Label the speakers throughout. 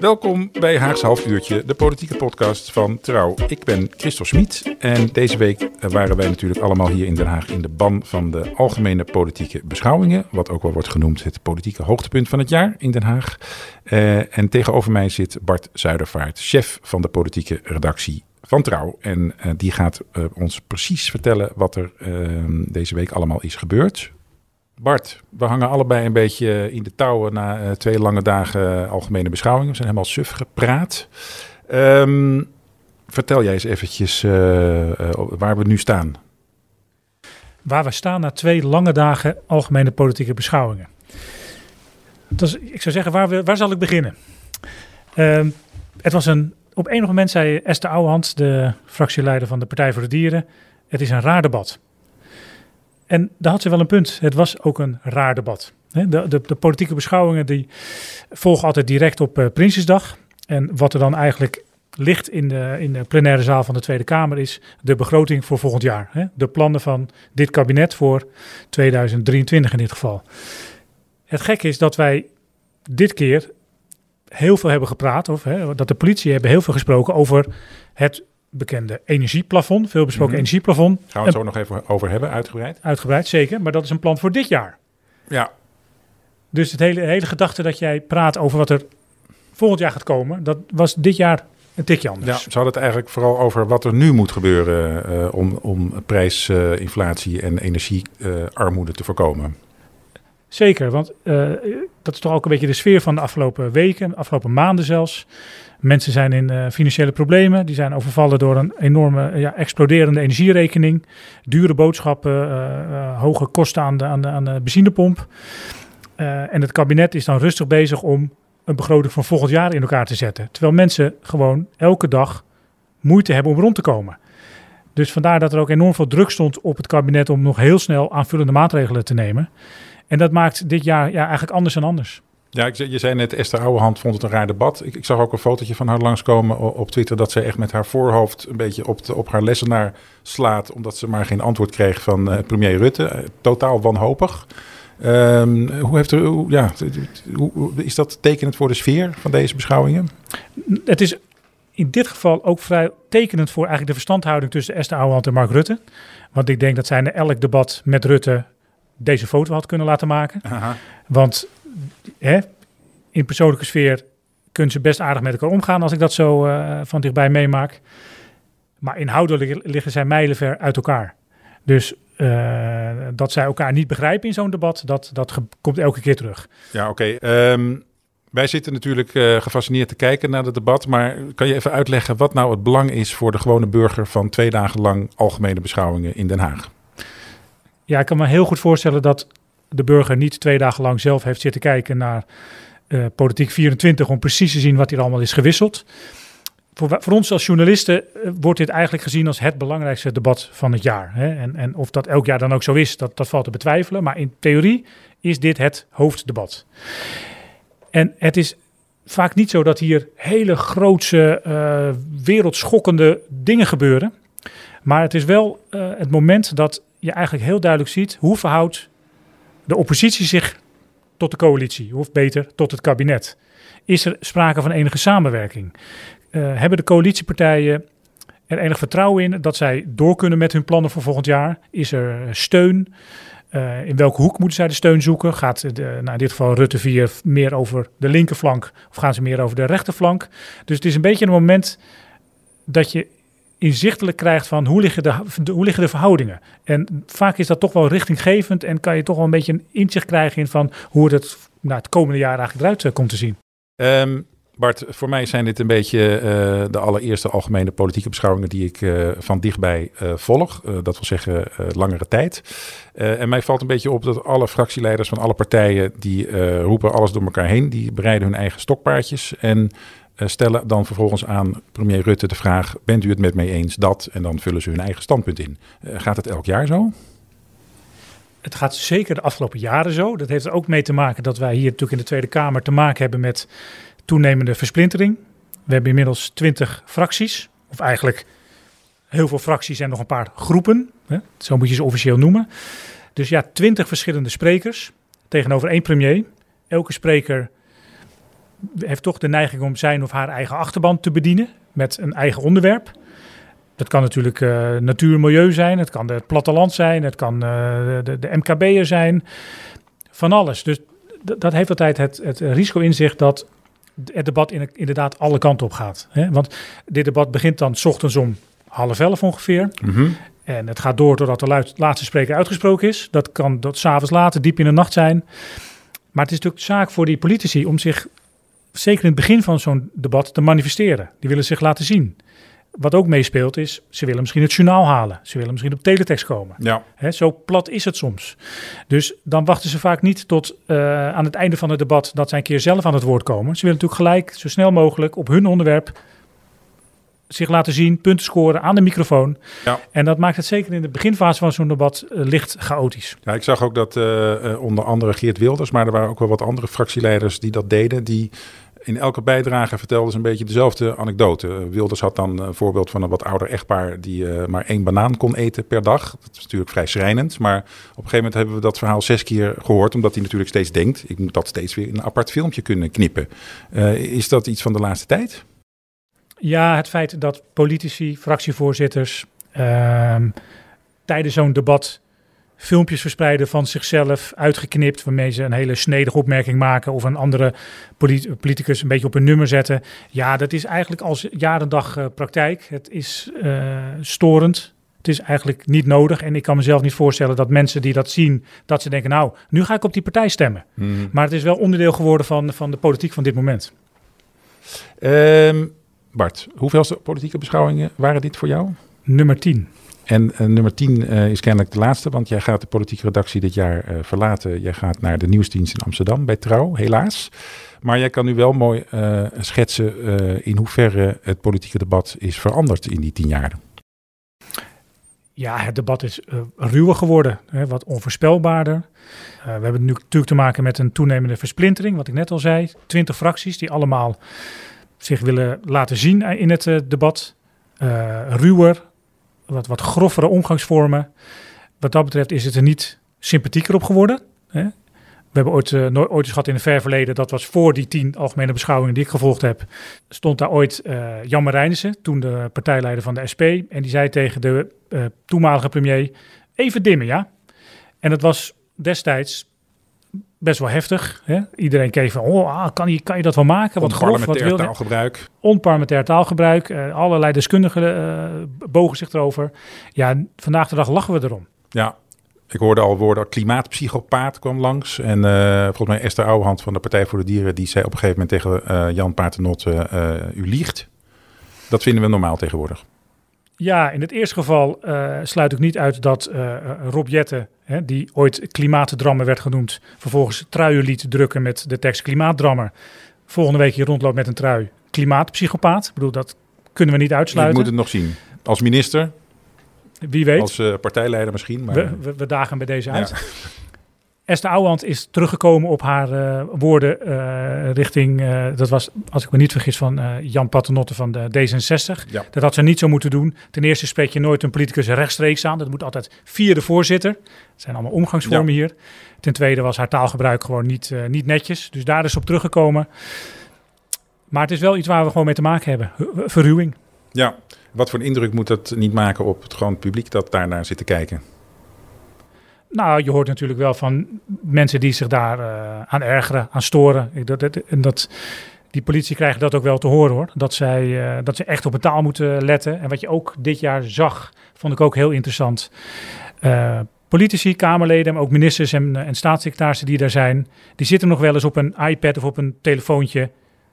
Speaker 1: Welkom bij Haagse Half Uurtje, de politieke podcast van Trouw. Ik ben Christophe Smit en deze week eh, waren wij natuurlijk allemaal hier in Den Haag in de ban van de algemene politieke beschouwingen. Wat ook wel wordt genoemd het politieke hoogtepunt van het jaar in Den Haag. Uh, en tegenover mij zit Bart Zuidervaart, chef van de politieke redactie van Trouw. En uh, die gaat ons precies vertellen wat er ehm, deze week allemaal is gebeurd. Bart, we hangen allebei een beetje in de touwen na uh, twee lange dagen algemene beschouwingen. We zijn helemaal suf gepraat. Um, vertel jij eens eventjes uh, waar we nu staan.
Speaker 2: Waar we staan na twee lange dagen algemene politieke beschouwingen. Ik zou zeggen, waar, waar zal ik beginnen? Um, het was een, op enig moment zei Esther Ouwehand, de fractieleider van de Partij voor de Dieren, het is een raar debat. En daar had ze wel een punt. Het was ook een raar debat. De, de, de politieke beschouwingen die volgen altijd direct op uh, Prinsjesdag. En wat er dan eigenlijk ligt in de, in de plenaire zaal van de Tweede Kamer is de begroting voor volgend jaar. De plannen van dit kabinet voor 2023 in dit geval. Het gekke is dat wij dit keer heel veel hebben gepraat, of dat de politie hebben heel veel gesproken over het bekende energieplafond, veel besproken mm -hmm. energieplafond.
Speaker 1: Gaan we het zo nog even over hebben, uitgebreid?
Speaker 2: Uitgebreid, zeker. Maar dat is een plan voor dit jaar.
Speaker 1: Ja.
Speaker 2: Dus het hele, hele gedachte dat jij praat over wat er volgend jaar gaat komen, dat was dit jaar een tikje anders.
Speaker 1: Ja, ze hadden het eigenlijk vooral over wat er nu moet gebeuren uh, om, om prijsinflatie uh, en energiearmoede uh, te voorkomen.
Speaker 2: Zeker, want uh, dat is toch ook een beetje de sfeer van de afgelopen weken, de afgelopen maanden zelfs. Mensen zijn in uh, financiële problemen. Die zijn overvallen door een enorme ja, exploderende energierekening. Dure boodschappen, uh, hoge kosten aan de, aan de, aan de benzinepomp. en het kabinet is dan rustig bezig om een begroting van volgend jaar in elkaar te zetten. Terwijl mensen gewoon elke dag moeite hebben om rond te komen. Dus vandaar dat er ook enorm veel druk stond op het kabinet om nog heel snel aanvullende maatregelen te nemen. En dat maakt dit jaar ja, eigenlijk anders dan anders.
Speaker 1: Ja, ik, je zei net, Esther Ouwehand vond het een raar debat. Ik, ik, zag ook een fotootje van haar langskomen op Twitter... dat ze echt met haar voorhoofd een beetje op, de, op haar lessenaar slaat... omdat ze maar geen antwoord kreeg van uh, premier Rutte. Uh, totaal wanhopig. Um, hoe heeft er, hoe, ja, hoe, is dat tekenend voor de sfeer van deze beschouwingen?
Speaker 2: Het is in dit geval ook vrij tekenend voor eigenlijk de verstandhouding... tussen Esther Ouwehand en Mark Rutte. Want ik denk dat zij na elk debat met Rutte deze foto had kunnen laten maken.
Speaker 1: Aha.
Speaker 2: Want hè, in persoonlijke sfeer kunnen ze best aardig met elkaar omgaan als ik dat zo uh, van dichtbij meemaak. Maar inhoudelijk liggen zij mijlenver uit elkaar. Dus uh, dat zij elkaar niet begrijpen in zo'n debat, dat, dat komt elke keer terug.
Speaker 1: Ja, oké. Okay. Um, wij zitten natuurlijk uh, gefascineerd te kijken naar het debat. Maar kan je even uitleggen wat nou het belang is voor de gewone burger van twee dagen lang algemene beschouwingen in Den Haag?
Speaker 2: Ja, ik kan me heel goed voorstellen dat de burger niet twee dagen lang zelf heeft zitten kijken naar uh, Politiek 24 om precies te zien wat hier allemaal is gewisseld. Voor, voor ons als journalisten uh, wordt dit eigenlijk gezien als het belangrijkste debat van het jaar. Hè? En, en of dat elk jaar dan ook zo is, dat, dat valt te betwijfelen. Maar in theorie is dit het hoofddebat. En het is vaak niet zo dat hier hele grootse, uh, wereldschokkende dingen gebeuren. Maar het is wel het moment dat je eigenlijk heel duidelijk ziet hoe verhoudt de oppositie zich tot de coalitie, of beter tot het kabinet. Is er sprake van enige samenwerking? Uh, hebben de coalitiepartijen er enig vertrouwen in dat zij door kunnen met hun plannen voor volgend jaar? Is er steun? Uh, in welke hoek moeten zij de steun zoeken? Gaat de, nou in dit geval Rutte 4 meer over de linkerflank of gaan ze meer over de rechterflank? Dus het is een beetje een moment dat je inzichtelijk krijgt van hoe liggen de, hoe liggen de verhoudingen. En vaak is dat toch wel richtinggevend en kan je toch wel een beetje een inzicht krijgen in van hoe het nou, het komende jaar eigenlijk eruit uh, komt te zien.
Speaker 1: Um, Bart, voor mij zijn dit een beetje uh, de allereerste algemene politieke beschouwingen die ik uh, van dichtbij volg. dat wil zeggen langere tijd. en mij valt een beetje op dat alle fractieleiders van alle partijen die roepen alles door elkaar heen. Die bereiden hun eigen stokpaardjes en stellen dan vervolgens aan premier Rutte de vraag: Bent u het met mij eens dat? En dan vullen ze hun eigen standpunt in. Uh, gaat het elk jaar zo?
Speaker 2: het gaat zeker de afgelopen jaren zo. Dat heeft er ook mee te maken dat wij hier natuurlijk in de Tweede Kamer te maken hebben met toenemende versplintering. We hebben inmiddels twintig fracties, of eigenlijk heel veel fracties en nog een paar groepen. Hè? Zo moet je ze officieel noemen. Dus ja, twintig verschillende sprekers tegenover één premier. Elke spreker heeft toch de neiging om zijn of haar eigen achterban te bedienen met een eigen onderwerp. Dat kan natuurlijk uh, natuur en milieu zijn, het kan het platteland zijn, het kan uh, de, de MKB'er zijn, van alles. Dus dat heeft altijd het, het risico in zich dat het debat in, inderdaad alle kanten op gaat. Hè? Want dit debat begint dan s ochtends om half elf ongeveer. Mm -hmm. En het gaat door totdat de laatste spreker uitgesproken is. Dat kan tot s'avonds later, diep in de nacht zijn. Maar het is natuurlijk zaak voor die politici om zich, zeker in het begin van zo'n debat, te manifesteren. Die willen zich laten zien. Wat ook meespeelt is, ze willen misschien het journaal halen. Ze willen misschien op teletext komen.
Speaker 1: Ja.
Speaker 2: Hè, zo plat is het soms. Dus dan wachten ze vaak niet tot uh, aan het einde van het debat dat zij een keer zelf aan het woord komen. Ze willen natuurlijk gelijk, zo snel mogelijk, op hun onderwerp zich laten zien, punten scoren aan de microfoon.
Speaker 1: Ja.
Speaker 2: En dat maakt het zeker in de beginfase van zo'n debat uh, licht chaotisch.
Speaker 1: Ja, ik zag ook dat uh, onder andere Geert Wilders, maar er waren ook wel wat andere fractieleiders die dat deden, die in elke bijdrage vertelden ze een beetje dezelfde anekdote. Wilders had dan een voorbeeld van een wat ouder echtpaar die uh, maar één banaan kon eten per dag. Dat is natuurlijk vrij schrijnend. Maar op een gegeven moment hebben we dat verhaal zes keer gehoord. Omdat hij natuurlijk steeds denkt, ik moet dat steeds weer in een apart filmpje kunnen knippen. Uh, is dat iets van de laatste tijd?
Speaker 2: Ja, het feit dat politici, fractievoorzitters uh, tijdens zo'n debat filmpjes verspreiden van zichzelf, uitgeknipt, waarmee ze een hele snedige opmerking maken of een andere polit politicus een beetje op een nummer zetten. Ja, dat is eigenlijk als jaar en dag uh, praktijk. Het is uh, storend. Het is eigenlijk niet nodig. En ik kan mezelf niet voorstellen dat mensen die dat zien, dat ze denken, nou, nu ga ik op die partij stemmen.
Speaker 1: Mm.
Speaker 2: Maar het is wel onderdeel geworden van, van de politiek van dit moment.
Speaker 1: Um, Bart, hoeveelste politieke beschouwingen waren dit voor jou?
Speaker 2: Nummer 10.
Speaker 1: En uh, nummer 10 uh, is kennelijk de laatste, want jij gaat de politieke redactie dit jaar uh, verlaten. Jij gaat naar de nieuwsdienst in Amsterdam bij Trouw, helaas. Maar jij kan nu wel mooi schetsen in hoeverre het politieke debat is veranderd in die tien jaar.
Speaker 2: Ja, het debat is ruwer geworden, hè, wat onvoorspelbaarder. we hebben nu natuurlijk te maken met een toenemende versplintering, wat ik net al zei. Twintig fracties die allemaal zich willen laten zien in het debat. ruwer, wat, wat groffere omgangsvormen. Wat dat betreft is het er niet sympathieker op geworden. Hè? We hebben ooit, uh, nooit, ooit eens gehad in het ver verleden, dat was voor die tien algemene beschouwingen die ik gevolgd heb, stond daar ooit Jan Marijnissen, toen de partijleider van de SP, en die zei tegen de toenmalige premier, even dimmen ja. En dat was destijds best wel heftig. Hè? Iedereen keek van, oh, ah, kan, je, kan je dat wel maken? Wat grof, wat wil
Speaker 1: taalgebruik.
Speaker 2: Onparlementair taalgebruik. Uh, allerlei deskundigen uh, bogen zich erover. Ja, vandaag de dag lachen we erom.
Speaker 1: Ja, ik hoorde al woorden, klimaatpsychopaat kwam langs. En uh, volgens mij Esther Ouwehand van de Partij voor de Dieren... die zei op een gegeven moment tegen Jan Paternotte, u liegt. Dat vinden we normaal tegenwoordig.
Speaker 2: Ja, in het eerste geval sluit ik niet uit dat Rob Jetten, hè, die ooit klimaatdrammer werd genoemd, vervolgens truien liet drukken met de tekst klimaatdrammer. Volgende week hier rondloopt met een trui klimaatpsychopaat. Ik bedoel, dat kunnen we niet uitsluiten.
Speaker 1: Je moet het nog zien. Als minister?
Speaker 2: Wie weet.
Speaker 1: Als uh, partijleider misschien. Maar...
Speaker 2: We, we, we, dagen bij deze uit. Ja. Esther Ouwehand is teruggekomen op haar uh, woorden uh, richting, uh, dat was, als ik me niet vergis, van Jan Paternotte van de D66.
Speaker 1: Ja.
Speaker 2: Dat had ze niet zo moeten doen. Ten eerste spreek je nooit een politicus rechtstreeks aan. Dat moet altijd via de voorzitter. Dat zijn allemaal omgangsvormen ja. hier. Ten tweede was haar taalgebruik gewoon niet, niet netjes. Dus daar is op teruggekomen. Maar het is wel iets waar we gewoon mee te maken hebben. Verruwing.
Speaker 1: Ja, wat voor een indruk moet dat niet maken op het gewoon publiek dat daarnaar zit te kijken?
Speaker 2: Nou, je hoort natuurlijk wel van mensen die zich daar uh, aan ergeren, aan storen. Dat, dat, en dat, die politie krijgen dat ook wel te horen hoor. Dat, zij, uh, dat ze echt op het taal moeten letten. En wat je ook dit jaar zag, vond ik ook heel interessant. Uh, politici, Kamerleden, maar ook ministers en, en staatssecretarissen die daar zijn, die zitten nog wel eens op een iPad of op een telefoontje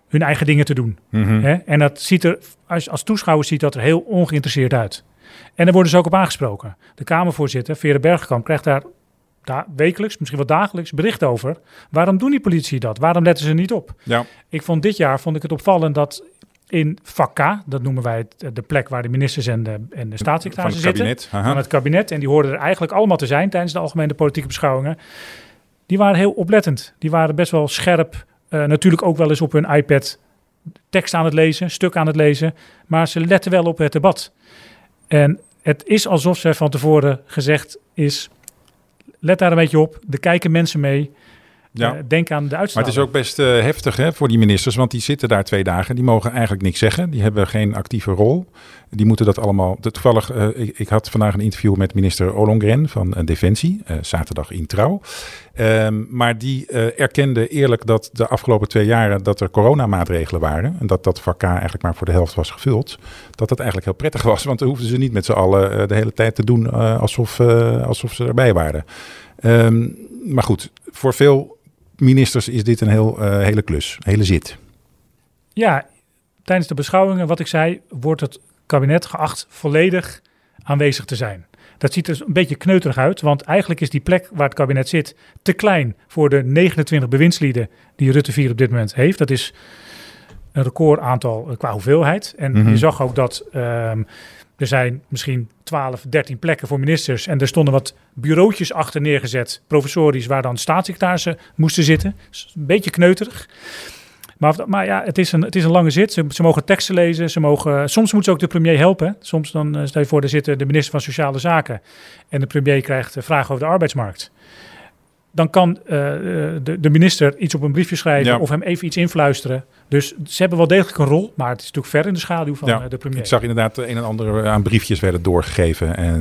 Speaker 2: hun eigen dingen te doen.
Speaker 1: Mhm.
Speaker 2: Mm -hmm. Hè? En dat ziet er, als, als toeschouwer ziet dat er heel ongeïnteresseerd uit. En daar worden ze ook op aangesproken. De Kamervoorzitter, Vere Bergkamp, krijgt daar da wekelijks, misschien wel dagelijks bericht over. Waarom doen die politie dat? Waarom letten ze niet op?
Speaker 1: Ja.
Speaker 2: Ik vond dit jaar vond ik het opvallend dat in vak K, dat noemen wij het, de plek waar de ministers en de, en de staatssecretarissen
Speaker 1: Van het
Speaker 2: zitten. Van het kabinet. En die hoorden er eigenlijk allemaal te zijn tijdens de algemene politieke beschouwingen. Die waren heel oplettend. Die waren best wel scherp. Eh, natuurlijk ook wel eens op hun iPad tekst aan het lezen, stuk aan het lezen. Maar ze letten wel op het debat. En het is alsof ze van tevoren gezegd is... Let daar een beetje op. Er kijken mensen mee.
Speaker 1: Ja.
Speaker 2: Eh, denk aan de
Speaker 1: Maar
Speaker 2: uitslag.
Speaker 1: het is ook best eh, heftig hè, voor die ministers, want die zitten daar twee dagen. Die mogen eigenlijk niks zeggen. Die hebben geen actieve rol. Die moeten dat allemaal. Toevallig, eh, ik, ik had vandaag een interview met minister Ollongren van Defensie, zaterdag in trouw. Ehm, maar die erkende eerlijk dat de afgelopen twee jaren dat er coronamaatregelen waren. En dat dat vak K eigenlijk maar voor de helft was gevuld. Dat dat eigenlijk heel prettig was, want dan hoefden ze niet met z'n allen de hele tijd te doen alsof, alsof ze erbij waren. Ehm, maar goed, voor veel ministers is dit een heel, eh, hele klus, hele zit.
Speaker 2: Ja, tijdens de beschouwingen, wat ik zei, wordt het kabinet geacht volledig aanwezig te zijn. Dat ziet er een beetje kneuterig uit, want eigenlijk is die plek waar het kabinet zit te klein voor de 29 bewindslieden die Rutte 4 op dit moment heeft. Dat is een record aantal eh, qua hoeveelheid. En
Speaker 1: Mhm.
Speaker 2: je zag ook dat ehm, er zijn misschien 12, 13 plekken voor ministers en er stonden wat bureautjes achter neergezet, professorisch, waar dan staatssecretarissen moesten zitten. Een beetje kneuterig. Maar, maar ja, het is, een, het is een lange zit. Ze, mogen teksten lezen. Ze mogen, soms moet ze ook de premier helpen. Soms dan, eh, stel je voor, er zit de minister van Sociale Zaken. En de premier krijgt eh, vragen over de arbeidsmarkt. Dan kan eh, eh, de, de minister iets op een briefje schrijven
Speaker 1: Ja.
Speaker 2: of hem even iets influisteren. Dus ze hebben wel degelijk een rol, maar het is natuurlijk ver in de schaduw van
Speaker 1: Ja,
Speaker 2: eh, de premier.
Speaker 1: Ik zag inderdaad de een en ander aan briefjes werden doorgegeven. En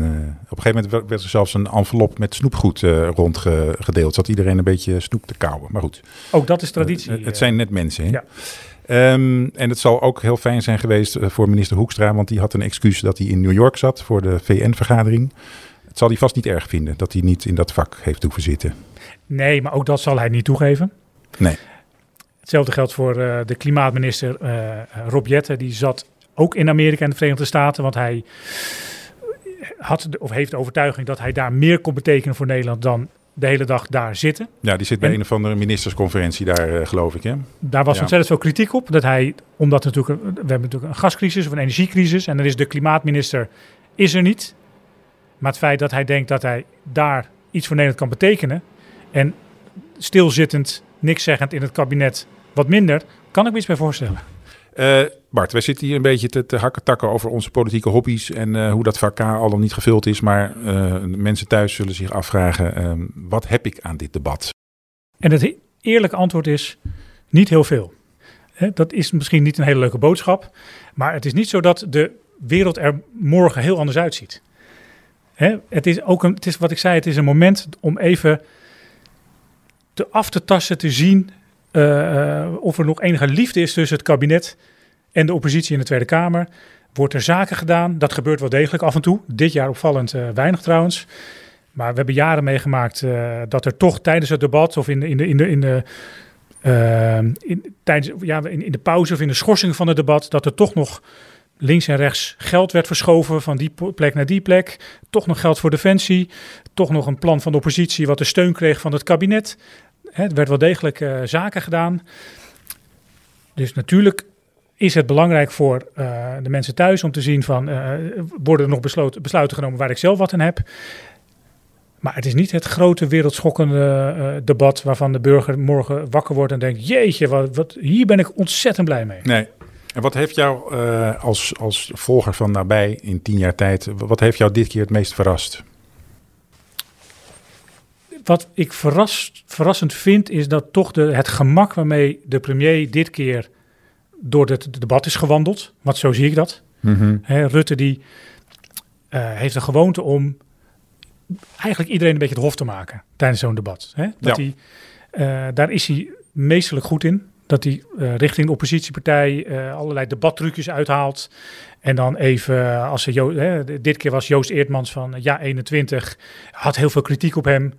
Speaker 1: op een gegeven moment werd- er zelfs een envelop met snoepgoed rondgedeeld. Zat iedereen een beetje snoep te kauwen. Maar goed,
Speaker 2: Ook dat is traditie.
Speaker 1: Het zijn net mensen. Hè?
Speaker 2: ja.
Speaker 1: Ehm, en het zal ook heel fijn zijn geweest voor minister Hoekstra. Want die had een excuus dat hij in New York zat voor de VN-vergadering. Het zal hij vast niet erg vinden dat hij niet in dat vak heeft hoeven zitten.
Speaker 2: Nee, maar ook dat zal hij niet toegeven.
Speaker 1: Nee.
Speaker 2: Hetzelfde geldt voor eh, de klimaatminister eh Rob Jetten. Die zat ook in Amerika en de Verenigde Staten. Want hij had de, of heeft de overtuiging dat hij daar meer kon betekenen voor Nederland dan de hele dag daar zitten.
Speaker 1: Ja, die zit bij
Speaker 2: En-
Speaker 1: een of andere ministersconferentie daar, eh, geloof ik. Hè?
Speaker 2: Daar was
Speaker 1: Ja.
Speaker 2: ontzettend veel kritiek op. Dat hij, omdat natuurlijk, we hebben natuurlijk een gascrisis of een energiecrisis. En dan is de klimaatminister is er niet. Maar het feit dat hij denkt dat hij daar iets voor Nederland kan betekenen. En stilzittend, niks zeggend in het kabinet wat minder, kan ik me iets bij voorstellen.
Speaker 1: Eh, Bart, wij zitten hier een beetje te, te hakken takken over onze politieke hobby's en eh, hoe dat vak al dan niet gevuld is. Maar eh, mensen thuis zullen zich afvragen, ehm, wat heb ik aan dit debat?
Speaker 2: En het eerlijke antwoord is niet heel veel. Hè, dat is misschien niet een hele leuke boodschap, maar het is niet zo dat de wereld er morgen heel anders uitziet. Hè, het is ook een, het is wat ik zei, het is een moment om even te af te tasten, te zien eh, eh, of er nog enige liefde is tussen het kabinet en de oppositie in de Tweede Kamer. Wordt er zaken gedaan? Dat gebeurt wel degelijk af en toe. Dit jaar opvallend eh, weinig trouwens. Maar we hebben jaren meegemaakt dat er toch tijdens het debat of in de, in de, tijdens, ja, in, in de pauze of in de schorsing van het debat, dat er toch nog links en rechts geld werd verschoven van die plek naar die plek. Toch nog geld voor defensie. Toch nog een plan van de oppositie wat de steun kreeg van het kabinet. Hè, er werd wel degelijk eh, zaken gedaan. Dus natuurlijk is het belangrijk voor eh, de mensen thuis om te zien van eh, worden er nog besluiten genomen waar ik zelf wat aan heb. Maar het is niet het grote wereldschokkende debat waarvan de burger morgen wakker wordt en denkt: Jeetje, wat, wat, hier ben ik ontzettend blij mee.
Speaker 1: Nee. En wat heeft jou als, als volger van nabij in tien jaar tijd, wat heeft jou dit keer het meest verrast?
Speaker 2: Wat ik verrast, verrassend vind, is dat toch de, het gemak waarmee de premier dit keer door het debat is gewandeld. Want zo zie ik dat. Hè, Rutte die eh, heeft een gewoonte om eigenlijk iedereen een beetje het hof te maken tijdens zo'n debat. Dat
Speaker 1: Ja.
Speaker 2: hij, eh, daar is hij meestelijk goed in. Dat hij eh, richting de oppositiepartij allerlei debattrucjes uithaalt. En dan even, als ze dit keer was Joost Eertmans van Ja 21, had heel veel kritiek op hem.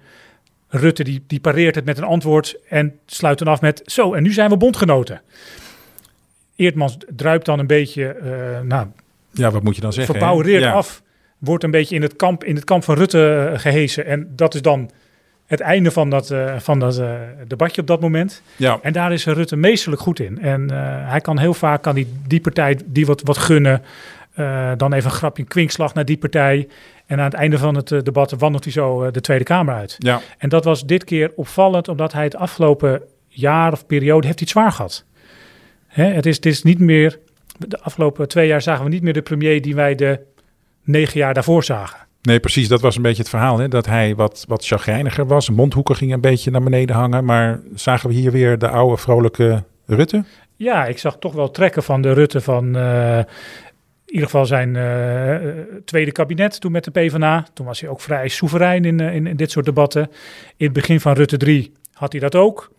Speaker 2: Rutte die, die pareert het met een antwoord en sluit dan af met zo, en nu zijn we bondgenoten. Eertmans druipt dan een beetje, eh nou,
Speaker 1: Ja, wat moet je dan zeggen?
Speaker 2: verbouwereerd
Speaker 1: hè? Ja.
Speaker 2: af. Wordt een beetje in het kamp, in het kamp van Rutte eh, gehesen. En dat is dan het einde van dat, uh, van dat uh, debatje op dat moment.
Speaker 1: Ja.
Speaker 2: En daar is Rutte meesterlijk goed in. En uh, hij kan heel vaak kan die, die partij die wat, wat gunnen. dan even een grapje, een kwinkslag naar die partij. En aan het einde van het debat wandelt hij zo de Tweede Kamer uit.
Speaker 1: Ja.
Speaker 2: En dat was dit keer opvallend, omdat hij het afgelopen jaar of periode heeft iets zwaar gehad. Hè, het, is, het is niet meer, de afgelopen twee jaar zagen we niet meer de premier die wij de negen jaar daarvoor zagen.
Speaker 1: Nee, precies. Dat was een beetje het verhaal. Hè? Dat hij wat, wat chagrijniger was. Mondhoeken ging een beetje naar beneden hangen. Maar zagen we hier weer de oude vrolijke Rutte?
Speaker 2: Ja, ik zag toch wel trekken van de Rutte van... Uh, in ieder geval zijn uh, tweede kabinet toen met de PvdA. Toen was hij ook vrij soeverein in, uh, in, in, dit soort debatten. In het begin van Rutte 3 had hij dat ook.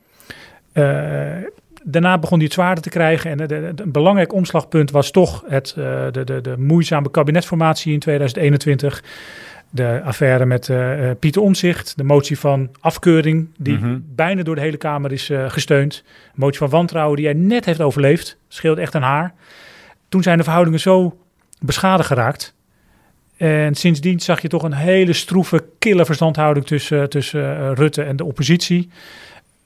Speaker 2: daarna begon hij het zwaarder te krijgen. En de, de, de, een belangrijk omslagpunt was toch het, de, de, de moeizame kabinetsformatie in 2021 de affaire met uh, Pieter Omzicht, de motie van afkeuring, die
Speaker 1: Mhm.
Speaker 2: bijna door de hele Kamer is uh, gesteund. Een motie van wantrouwen die hij net heeft overleefd, scheelt echt een haar. Toen zijn de verhoudingen zo beschadigd geraakt. En sindsdien zag je toch een hele stroeve, kille verstandhouding tussen, tussen Rutte en de oppositie.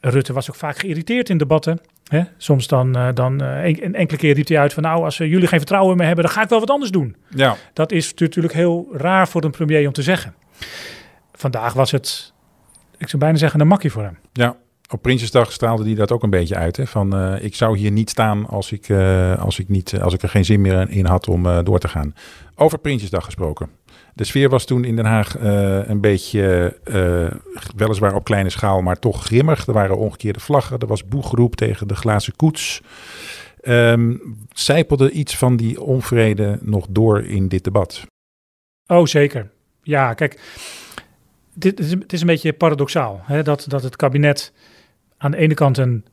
Speaker 2: Rutte was ook vaak geïrriteerd in debatten. Hè? Soms dan, uh, dan uh, een, enkele keer riep hij uit van nou, als jullie geen vertrouwen meer hebben, dan ga ik wel wat anders doen.
Speaker 1: Ja.
Speaker 2: Dat is natuurlijk heel raar voor een premier om te zeggen. Vandaag was het, ik zou bijna zeggen, een makkie voor hem.
Speaker 1: Ja, op Prinsjesdag straalde hij dat ook een beetje uit. Hè? Van uh, ik zou hier niet staan als ik, uh, als ik, niet, als ik er geen zin meer in had om door te gaan. Over Prinsjesdag gesproken. De sfeer was toen in Den Haag een beetje, weliswaar op kleine schaal, maar toch grimmig. Er waren omgekeerde vlaggen, er was boegeroep tegen de glazen koets. Um, zijpelde iets van die onvrede nog door in dit debat?
Speaker 2: Oh, zeker. Ja, kijk, dit is, het is een beetje paradoxaal. Hè, dat, dat het kabinet aan de ene kant een,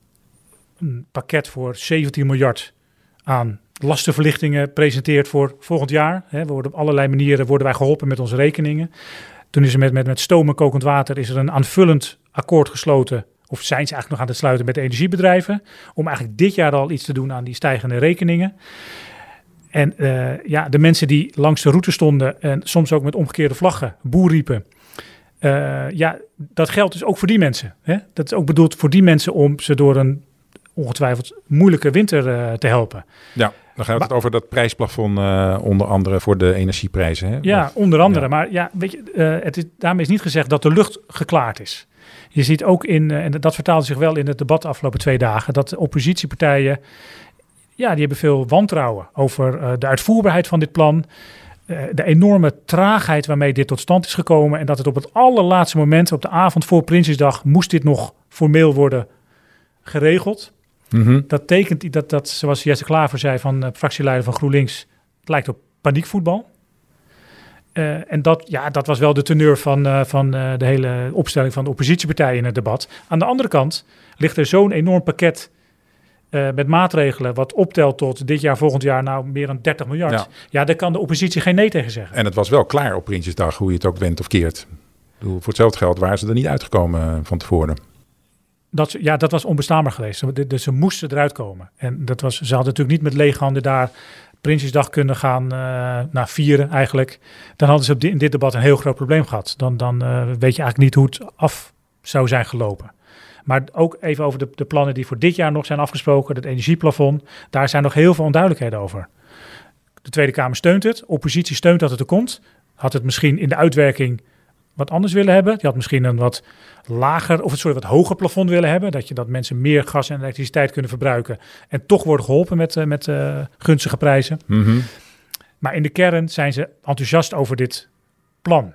Speaker 2: een pakket voor 17 miljard aan lastenverlichtingen presenteert voor volgend jaar. We worden op allerlei manieren worden wij geholpen met onze rekeningen. Toen is er met, met, met stoom en kokend water is er een aanvullend akkoord gesloten. Of zijn ze eigenlijk nog aan het sluiten met de energiebedrijven. Om eigenlijk dit jaar al iets te doen aan die stijgende rekeningen. En uh, ja, de mensen die langs de route stonden en soms ook met omgekeerde vlaggen boer riepen. Uh, ja, dat geldt dus ook voor die mensen. Hè? Dat is ook bedoeld voor die mensen om ze door een ongetwijfeld moeilijke winter uh, te helpen.
Speaker 1: Ja, dan gaat het maar, over dat prijsplafond uh, onder andere voor de energieprijzen. Hè?
Speaker 2: Ja, of, onder andere. Ja. Maar ja, weet je, het is, daarmee is niet gezegd dat de lucht geklaard is. Je ziet ook in, en dat vertaalde zich wel in het debat de afgelopen twee dagen, dat de oppositiepartijen, ja, die hebben veel wantrouwen over de uitvoerbaarheid van dit plan. De enorme traagheid waarmee dit tot stand is gekomen. En dat het op het allerlaatste moment, op de avond voor Prinsjesdag, moest dit nog formeel worden geregeld.
Speaker 1: Mm -hmm.
Speaker 2: Dat tekent dat, dat, zoals Jesse Klaver zei, van uh, fractieleider van GroenLinks, het lijkt op paniekvoetbal. Uh, en dat, ja, dat was wel de teneur van, uh, van de hele opstelling van de oppositiepartijen in het debat. Aan de andere kant ligt er zo'n enorm pakket met maatregelen, wat optelt tot dit jaar, volgend jaar, nou meer dan 30 miljard. Ja. ja, daar kan de oppositie geen nee tegen zeggen.
Speaker 1: En het was wel klaar op Prinsjesdag, hoe je het ook wendt of keert. Bedoel, voor hetzelfde geld waren ze er niet uitgekomen van tevoren.
Speaker 2: Dat, ja, dat was onbestaanbaar geweest. Dus ze moesten eruit komen. En dat was, ze hadden natuurlijk niet met lege handen daar Prinsjesdag kunnen gaan uh, nou, vieren eigenlijk. Dan hadden ze op in dit debat een heel groot probleem gehad. Dan, dan uh, weet je eigenlijk niet hoe het af zou zijn gelopen. Maar ook even over de, de plannen die voor dit jaar nog zijn afgesproken. Het energieplafond. Daar zijn nog heel veel onduidelijkheden over. De Tweede Kamer steunt het. Oppositie steunt dat het er komt. Had het misschien in de uitwerking wat anders willen hebben. Je had misschien een wat lager of een soort wat hoger plafond willen hebben. Dat je dat mensen meer gas en elektriciteit kunnen verbruiken. En toch worden geholpen met, uh, met uh, gunstige prijzen.
Speaker 1: Mm -hmm.
Speaker 2: Maar in de kern zijn ze enthousiast over dit plan.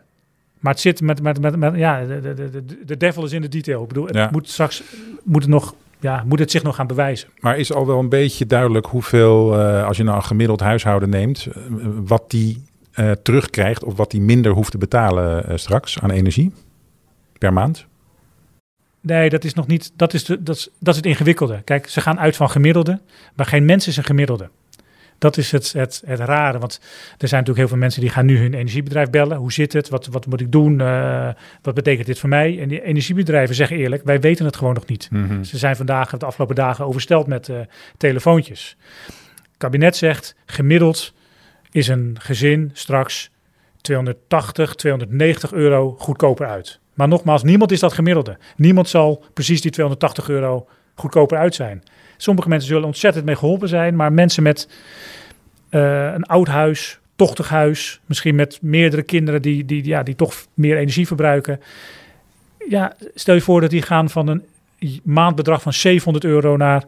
Speaker 2: Maar het zit met, met, met, met ja, de, de, de, de devil is in de detail. Ik bedoel, het
Speaker 1: Ja.
Speaker 2: moet straks, moet het nog, ja, moet het zich nog gaan bewijzen.
Speaker 1: Maar is al wel een beetje duidelijk hoeveel, uh, als je nou een gemiddeld huishouden neemt, uh, wat die uh, terugkrijgt of wat die minder hoeft te betalen straks aan energie per maand?
Speaker 2: Nee, dat is nog niet. Dat is, de, dat, is, dat is het ingewikkelde. Kijk, ze gaan uit van gemiddelde, maar geen mens is een gemiddelde. Dat is het, het, het rare. Want er zijn natuurlijk heel veel mensen die gaan nu hun energiebedrijf bellen. Hoe zit het? Wat, wat moet ik doen? Uh, wat betekent dit voor mij? En die energiebedrijven zeggen eerlijk, wij weten het gewoon nog niet.
Speaker 1: Mm -hmm.
Speaker 2: Ze zijn vandaag, de afgelopen dagen, oversteld met uh, telefoontjes. Het kabinet zegt, gemiddeld is een gezin straks 280, 290 euro goedkoper uit. Maar nogmaals, niemand is dat gemiddelde. Niemand zal precies die 280 euro goedkoper uit zijn. Sommige mensen zullen ontzettend mee geholpen zijn, maar mensen met uh, een oud huis, tochtig huis, misschien met meerdere kinderen die, die, ja, die toch meer energie verbruiken. Ja, stel je voor dat die gaan van een maandbedrag van 700 euro naar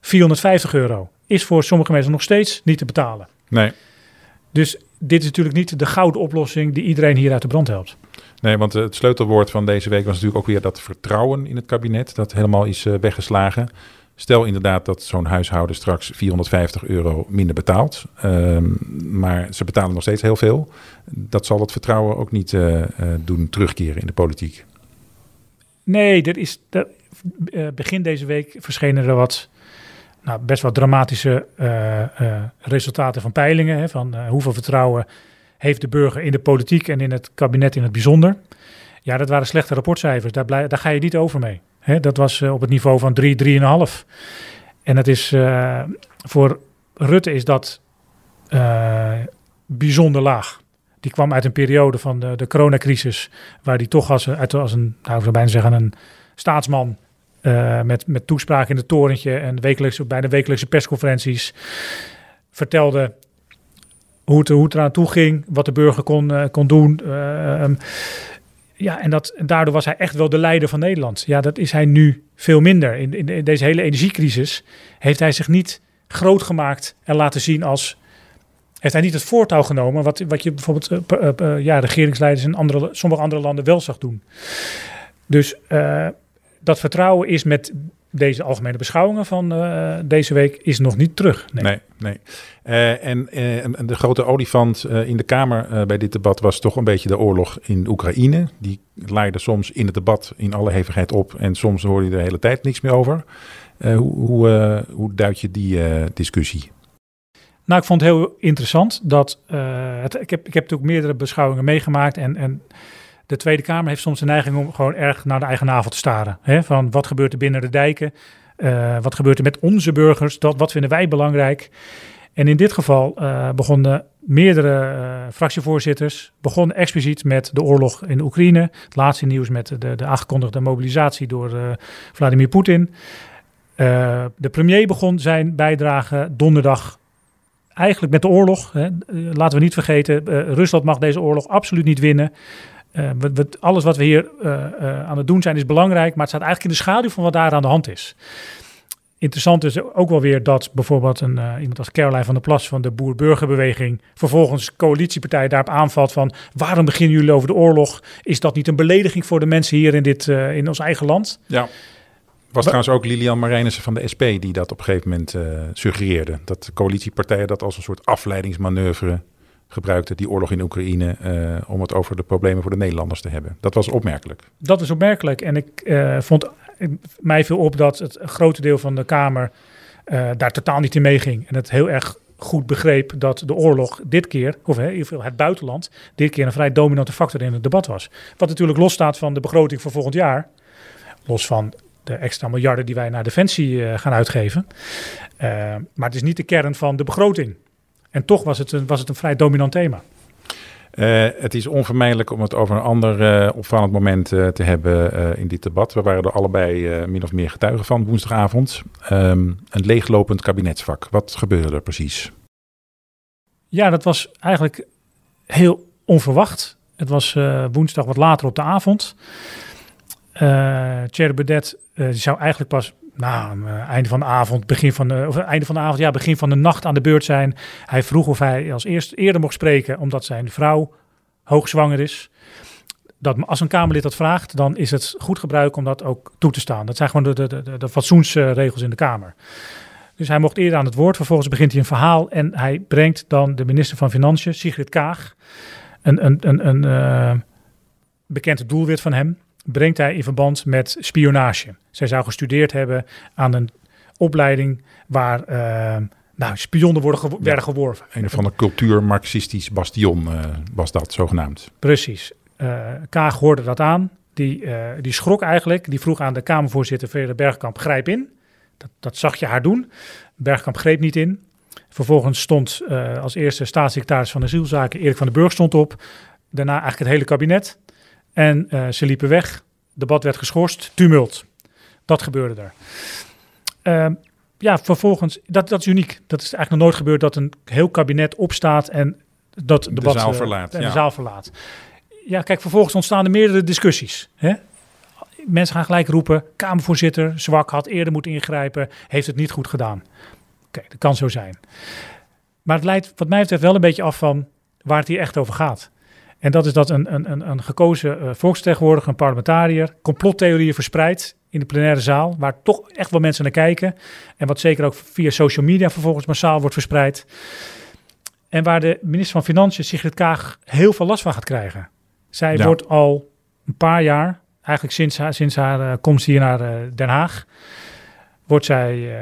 Speaker 2: 450 euro. Is voor sommige mensen nog steeds niet te betalen.
Speaker 1: Nee.
Speaker 2: Dus dit is natuurlijk niet de gouden oplossing die iedereen hier uit de brand helpt.
Speaker 1: Nee, want het sleutelwoord van deze week was natuurlijk ook weer dat vertrouwen in het kabinet. Dat helemaal is uh, weggeslagen. Stel inderdaad dat zo'n huishouden straks 450 euro minder betaalt. Um, maar ze betalen nog steeds heel veel. Dat zal het vertrouwen ook niet uh, uh, doen terugkeren in de politiek.
Speaker 2: Nee, er is, er, begin deze week verschenen er wat nou, best wel dramatische resultaten van peilingen. Hè, van hoeveel vertrouwen heeft de burger in de politiek en in het kabinet in het bijzonder. Ja, dat waren slechte rapportcijfers. Daar, daar ga je niet over mee. Hè, dat was uh, op het niveau van 3, 3,5. En dat is uh, voor Rutte is dat uh, bijzonder laag. Die kwam uit een periode van de, coronacrisis, waar die toch als, als een, nou, ik zou bijna zeggen, een staatsman met, met toespraak in het torentje en wekelijkse, bij de wekelijkse persconferenties vertelde hoe het, hoe het eraan toe ging, wat de burger kon, kon doen. Um, ja, en, dat, daardoor was hij echt wel de leider van Nederland. Ja, dat is hij nu veel minder. In, in, deze hele energiecrisis heeft hij zich niet groot gemaakt en laten zien als heeft hij niet het voortouw genomen wat, wat je bijvoorbeeld uh, uh, ja, regeringsleiders in andere, sommige andere landen wel zag doen. Dus dat vertrouwen is met deze algemene beschouwingen van uh, deze week is nog niet terug.
Speaker 1: Nee, nee. nee. Uh, en, en, de grote olifant in de Kamer bij dit debat was toch een beetje de oorlog in Oekraïne. Die leidde soms in het debat in alle hevigheid op en soms hoorde je de hele tijd niks meer over. hoe, hoe, hoe duid je die discussie?
Speaker 2: Nou, ik vond het heel interessant dat het, ik, heb, ik heb natuurlijk meerdere beschouwingen meegemaakt en, en de Tweede Kamer heeft soms de neiging om gewoon erg naar de eigen navel te staren. Hè? Van wat gebeurt er binnen de dijken? Uh, wat gebeurt er met onze burgers? Dat, wat vinden wij belangrijk? En in dit geval uh, begonnen meerdere uh, fractievoorzitters begonnen expliciet met de oorlog in Oekraïne. Het laatste nieuws met de, de aangekondigde mobilisatie door Vladimir Poetin. de premier begon zijn bijdrage donderdag eigenlijk met de oorlog. Hè. laten we niet vergeten, Rusland mag deze oorlog absoluut niet winnen. Uh, wat, alles wat we hier uh, uh, aan het doen zijn is belangrijk, maar het staat eigenlijk in de schaduw van wat daar aan de hand is. Interessant is ook wel weer dat bijvoorbeeld een, iemand als Caroline van der Plas van de Boer-Burgerbeweging vervolgens coalitiepartij daarop aanvalt van waarom beginnen jullie over de oorlog? Is dat niet een belediging voor de mensen hier in, dit, in ons eigen land?
Speaker 1: Ja. Was trouwens ook Lilian Marijnissen van de SP die dat op een gegeven moment suggereerde. Dat de coalitiepartijen dat als een soort afleidingsmanoeuvre gebruikte die oorlog in Oekraïne uh, om het over de problemen voor de Nederlanders te hebben. Dat was opmerkelijk.
Speaker 2: Dat is opmerkelijk. En ik uh, vond mij viel op dat het grote deel van de Kamer uh, daar totaal niet in meeging. En het heel erg goed begreep dat de oorlog dit keer, of het buitenland, dit keer een vrij dominante factor in het debat was. Wat natuurlijk losstaat van de begroting voor volgend jaar. Los van de extra miljarden die wij naar defensie gaan uitgeven. maar het is niet de kern van de begroting. En toch was het een, was het een vrij dominant thema.
Speaker 1: Uh, het is onvermijdelijk om het over een ander uh, opvallend moment uh, te hebben in dit debat. We waren er allebei min of meer getuigen van woensdagavond. Um, een leeglopend kabinetsvak. Wat gebeurde er precies?
Speaker 2: Ja, dat was eigenlijk heel onverwacht. Het was woensdag wat later op de avond. Uh, Thierry Baudet zou eigenlijk pas nou, uh, einde van de avond, begin van de, of einde van de avond, ja, begin van de nacht aan de beurt zijn. Hij vroeg of hij als eerst eerder mocht spreken, omdat zijn vrouw hoogzwanger is. Dat als een Kamerlid dat vraagt, dan is het goed gebruik om dat ook toe te staan. Dat zijn gewoon de, de, fatsoensregels in de Kamer. Dus hij mocht eerder aan het woord. Vervolgens begint hij een verhaal en hij brengt dan de minister van Financiën, Sigrid Kaag, een, een, een, een uh, bekend doelwit van hem brengt hij in verband met spionage. Zij zou gestudeerd hebben aan een opleiding waar uh, nou, spionnen worden gewo werden geworven.
Speaker 1: Een van de cultuur-marxistisch bastion uh, was dat zogenaamd.
Speaker 2: Precies. Uh, Kaag hoorde dat aan. Die, die schrok eigenlijk. Die vroeg aan de Kamervoorzitter Verder Bergkamp, grijp in. Dat, dat zag je haar doen. Bergkamp greep niet in. Vervolgens stond als eerste staatssecretaris van Asielzaken Erik van den Burg stond op. Daarna eigenlijk het hele kabinet. En uh, ze liepen weg. Debat werd geschorst. Tumult. Dat gebeurde daar. Uh, ja, vervolgens, dat, dat is uniek. Dat is eigenlijk nog nooit gebeurd dat een heel kabinet opstaat en dat
Speaker 1: de
Speaker 2: debat
Speaker 1: zaal
Speaker 2: uh,
Speaker 1: verlaat.
Speaker 2: en
Speaker 1: ja.
Speaker 2: de zaal verlaat. Ja, kijk, vervolgens ontstaan er meerdere discussies. Hè? Mensen gaan gelijk roepen, Kamervoorzitter, zwak, had eerder moeten ingrijpen, heeft het niet goed gedaan. Oké, dat kan zo zijn. Maar het leidt wat mij betreft wel een beetje af van waar het hier echt over gaat. En dat is dat een, een, een, gekozen uh, volksvertegenwoordiger, een parlementariër, complottheorieën verspreidt in de plenaire zaal, waar toch echt wel mensen naar kijken. En wat zeker ook via social media vervolgens massaal wordt verspreid. En waar de minister van Financiën, Sigrid Kaag, heel veel last van gaat krijgen. Zij
Speaker 1: Ja.
Speaker 2: wordt al een paar jaar, eigenlijk sinds haar, sinds haar uh, komst hier naar uh, Den Haag, wordt zij uh,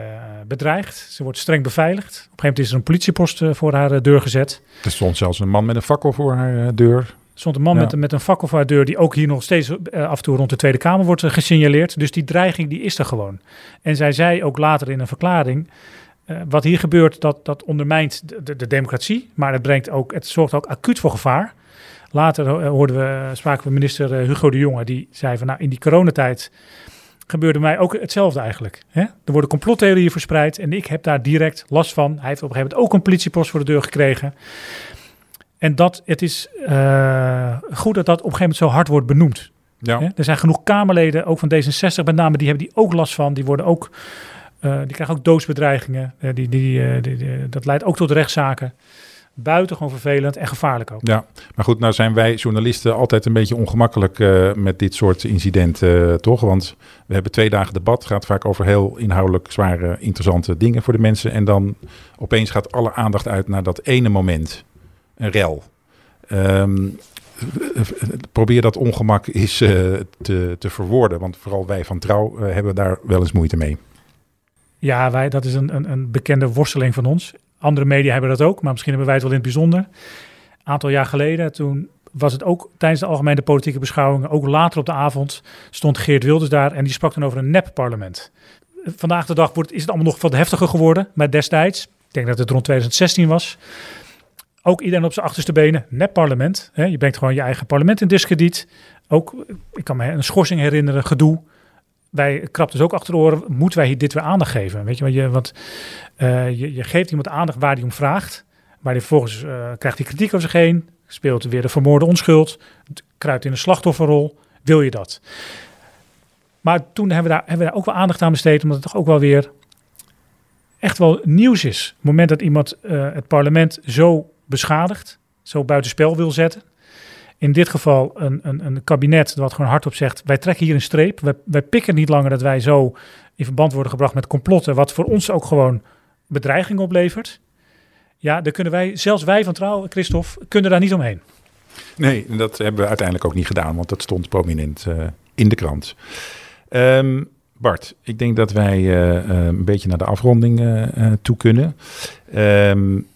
Speaker 2: bedreigd. Ze wordt streng beveiligd. Op een gegeven moment is er een politiepost uh, voor haar uh, deur gezet.
Speaker 1: Er stond zelfs een man met een fakkel voor haar deur.
Speaker 2: Er stond een man
Speaker 1: Ja.
Speaker 2: met, met een fakkel voor haar deur, die ook hier nog steeds af en toe rond de Tweede Kamer wordt gesignaleerd. Dus die dreiging die is er gewoon. En zij zei ook later in een verklaring. Wat hier gebeurt, dat, dat ondermijnt de, de, de, democratie, maar het, brengt ook, het zorgt ook acuut voor gevaar. Later hoorden we, spraken we minister Hugo de Jonge, die zei van nou in die coronatijd gebeurde mij ook hetzelfde eigenlijk. Hè? Er worden complottheorieën verspreid en ik heb daar direct last van. Hij heeft op een gegeven moment ook een politiepost voor de deur gekregen. En dat, het is uh, goed dat dat op een gegeven moment zo hard wordt benoemd.
Speaker 1: Ja.
Speaker 2: Hè? Er zijn genoeg Kamerleden, ook van D66 met name, die hebben die ook last van. Die worden ook, uh, die krijgen ook doodsbedreigingen. Uh, die, die, die, die, dat leidt ook tot rechtszaken. Buitengewoon vervelend en gevaarlijk ook.
Speaker 1: Ja, maar goed, nou zijn wij journalisten altijd een beetje ongemakkelijk uh, met dit soort incidenten, uh, toch? Want we hebben twee dagen debat, gaat vaak over heel inhoudelijk zware, interessante dingen voor de mensen. En dan opeens gaat alle aandacht uit naar dat ene moment, een rel. Um, probeer dat ongemak eens uh, te, te verwoorden, want vooral wij van Trouw hebben daar wel eens moeite mee.
Speaker 2: Ja, wij, dat is een, een, een bekende worsteling van ons. Andere media hebben dat ook, maar misschien hebben wij het wel in het bijzonder. Een aantal jaar geleden, toen was het ook tijdens de algemene politieke beschouwingen, ook later op de avond, stond Geert Wilders daar en die sprak dan over een nep-parlement. Vandaag de dag wordt, is het allemaal nog wat heftiger geworden, maar destijds, ik denk dat het rond 2016 was, ook iedereen op zijn achterste benen, nep-parlement. Je brengt gewoon je eigen parlement in discrediet. Ook, ik kan me een schorsing herinneren, gedoe wij krapten dus ook achter de oren, moeten wij dit weer aandacht geven? Weet je, want je, want, uh, je, je, geeft iemand aandacht waar hij om vraagt, maar die vervolgens uh, krijgt hij kritiek over zich heen, speelt weer de vermoorde onschuld, kruipt in een slachtofferrol. Wil je dat? Maar toen hebben we daar, hebben we daar ook wel aandacht aan besteed, omdat het toch ook wel weer echt wel nieuws is. Het moment dat iemand uh, het parlement zo beschadigt, zo buitenspel wil zetten, in dit geval een, een, een kabinet wat gewoon hardop zegt: wij trekken hier een streep. Wij, pikken niet langer dat wij zo in verband worden gebracht met complotten, wat voor ons ook gewoon bedreiging oplevert. Ja, daar kunnen wij, zelfs wij van Trouw, Christophe, kunnen daar niet omheen.
Speaker 1: Nee, dat hebben we uiteindelijk ook niet gedaan, want dat stond prominent uh, in de krant. Um, Bart, ik denk dat wij uh, uh, een beetje naar de afronding toe kunnen. Um,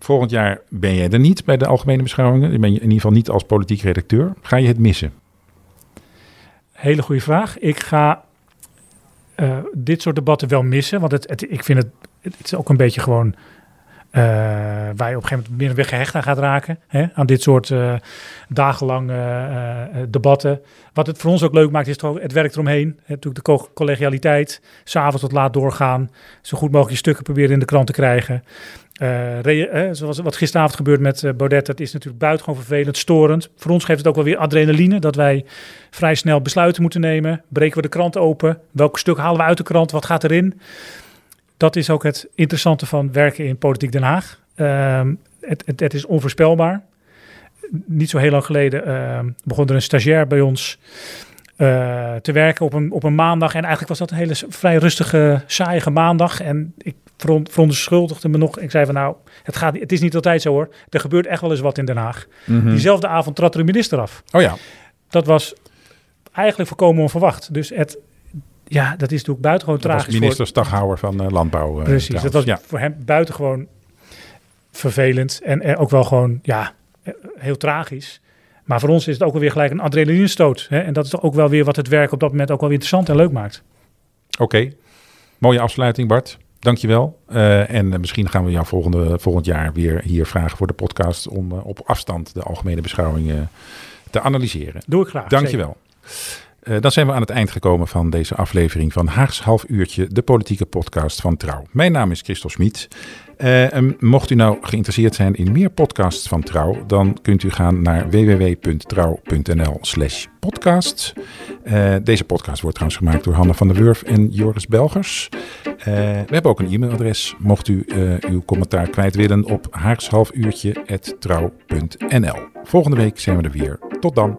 Speaker 1: Volgend jaar ben jij er niet bij de algemene beschouwingen. Dan ben je in ieder geval niet als politiek redacteur. Ga je het missen?
Speaker 2: Hele goede vraag. Ik ga uh, dit soort debatten wel missen. Want het, ik vind het, het is ook een beetje gewoon uh, waar je op een gegeven moment meer weggehecht aan gaat raken. Hè? Aan dit soort uh, dagenlang debatten. Wat het voor ons ook leuk maakt is toch het werk eromheen. Hè? Natuurlijk de collegialiteit. S'avonds tot laat doorgaan. Zo goed mogelijk je stukken proberen in de krant te krijgen. Zoals wat gisteravond gebeurt met Baudet, dat is natuurlijk buitengewoon vervelend, storend. Voor ons geeft het ook wel weer adrenaline, dat wij vrij snel besluiten moeten nemen. Breken we de krant open? Welk stuk halen we uit de krant? Wat gaat erin? Dat is ook het interessante van werken in Politiek Den Haag. Uh, het, het, het, is onvoorspelbaar. Niet zo heel lang geleden ehm, begon er een stagiair bij ons uh, te werken op een, op een maandag. En eigenlijk was dat een hele vrij rustige, saaie maandag. En ik verontschuldigde me nog. Ik zei van nou, het, gaat, het is niet altijd zo hoor. Er gebeurt echt wel eens wat in Den Haag.
Speaker 1: Mhm.
Speaker 2: Mm -hmm. Diezelfde avond trad er een minister af.
Speaker 1: Oh ja.
Speaker 2: Dat was eigenlijk volkomen onverwacht. Dus het, ja, dat is natuurlijk buitengewoon
Speaker 1: dat
Speaker 2: tragisch.
Speaker 1: Was minister. Staghouwer van uh, Landbouw. Uh,
Speaker 2: Precies,
Speaker 1: trouwens.
Speaker 2: dat was
Speaker 1: ja.
Speaker 2: voor hem buitengewoon vervelend. En ook wel gewoon, ja, heel tragisch. Maar voor ons is het ook wel weer gelijk een adrenalinestoot. Hè? En dat is toch ook wel weer wat het werk op dat moment ook wel weer interessant en leuk maakt.
Speaker 1: Oké, okay. mooie afsluiting Bart. Dankjewel. Uh, en misschien gaan we jou volgende, volgend jaar weer hier vragen voor de podcast om op afstand de algemene beschouwingen te analyseren.
Speaker 2: Doe ik graag.
Speaker 1: Dankjewel. Uh, dan zijn we aan het eind gekomen van deze aflevering van Haags Half Uurtje, de politieke podcast van Trouw. Mijn naam is Christel Smit. Uh, mocht u nou geïnteresseerd zijn in meer podcasts van Trouw, dan kunt u gaan naar www.trouw.nl/slash podcast. Uh, deze podcast wordt trouwens gemaakt door Hanne van der Wurf en Joris Belgers. we hebben ook een e-mailadres, mocht u uw commentaar kwijt willen, op haagshalfuurtje.trouw.nl. Volgende week zijn we er weer. Tot dan.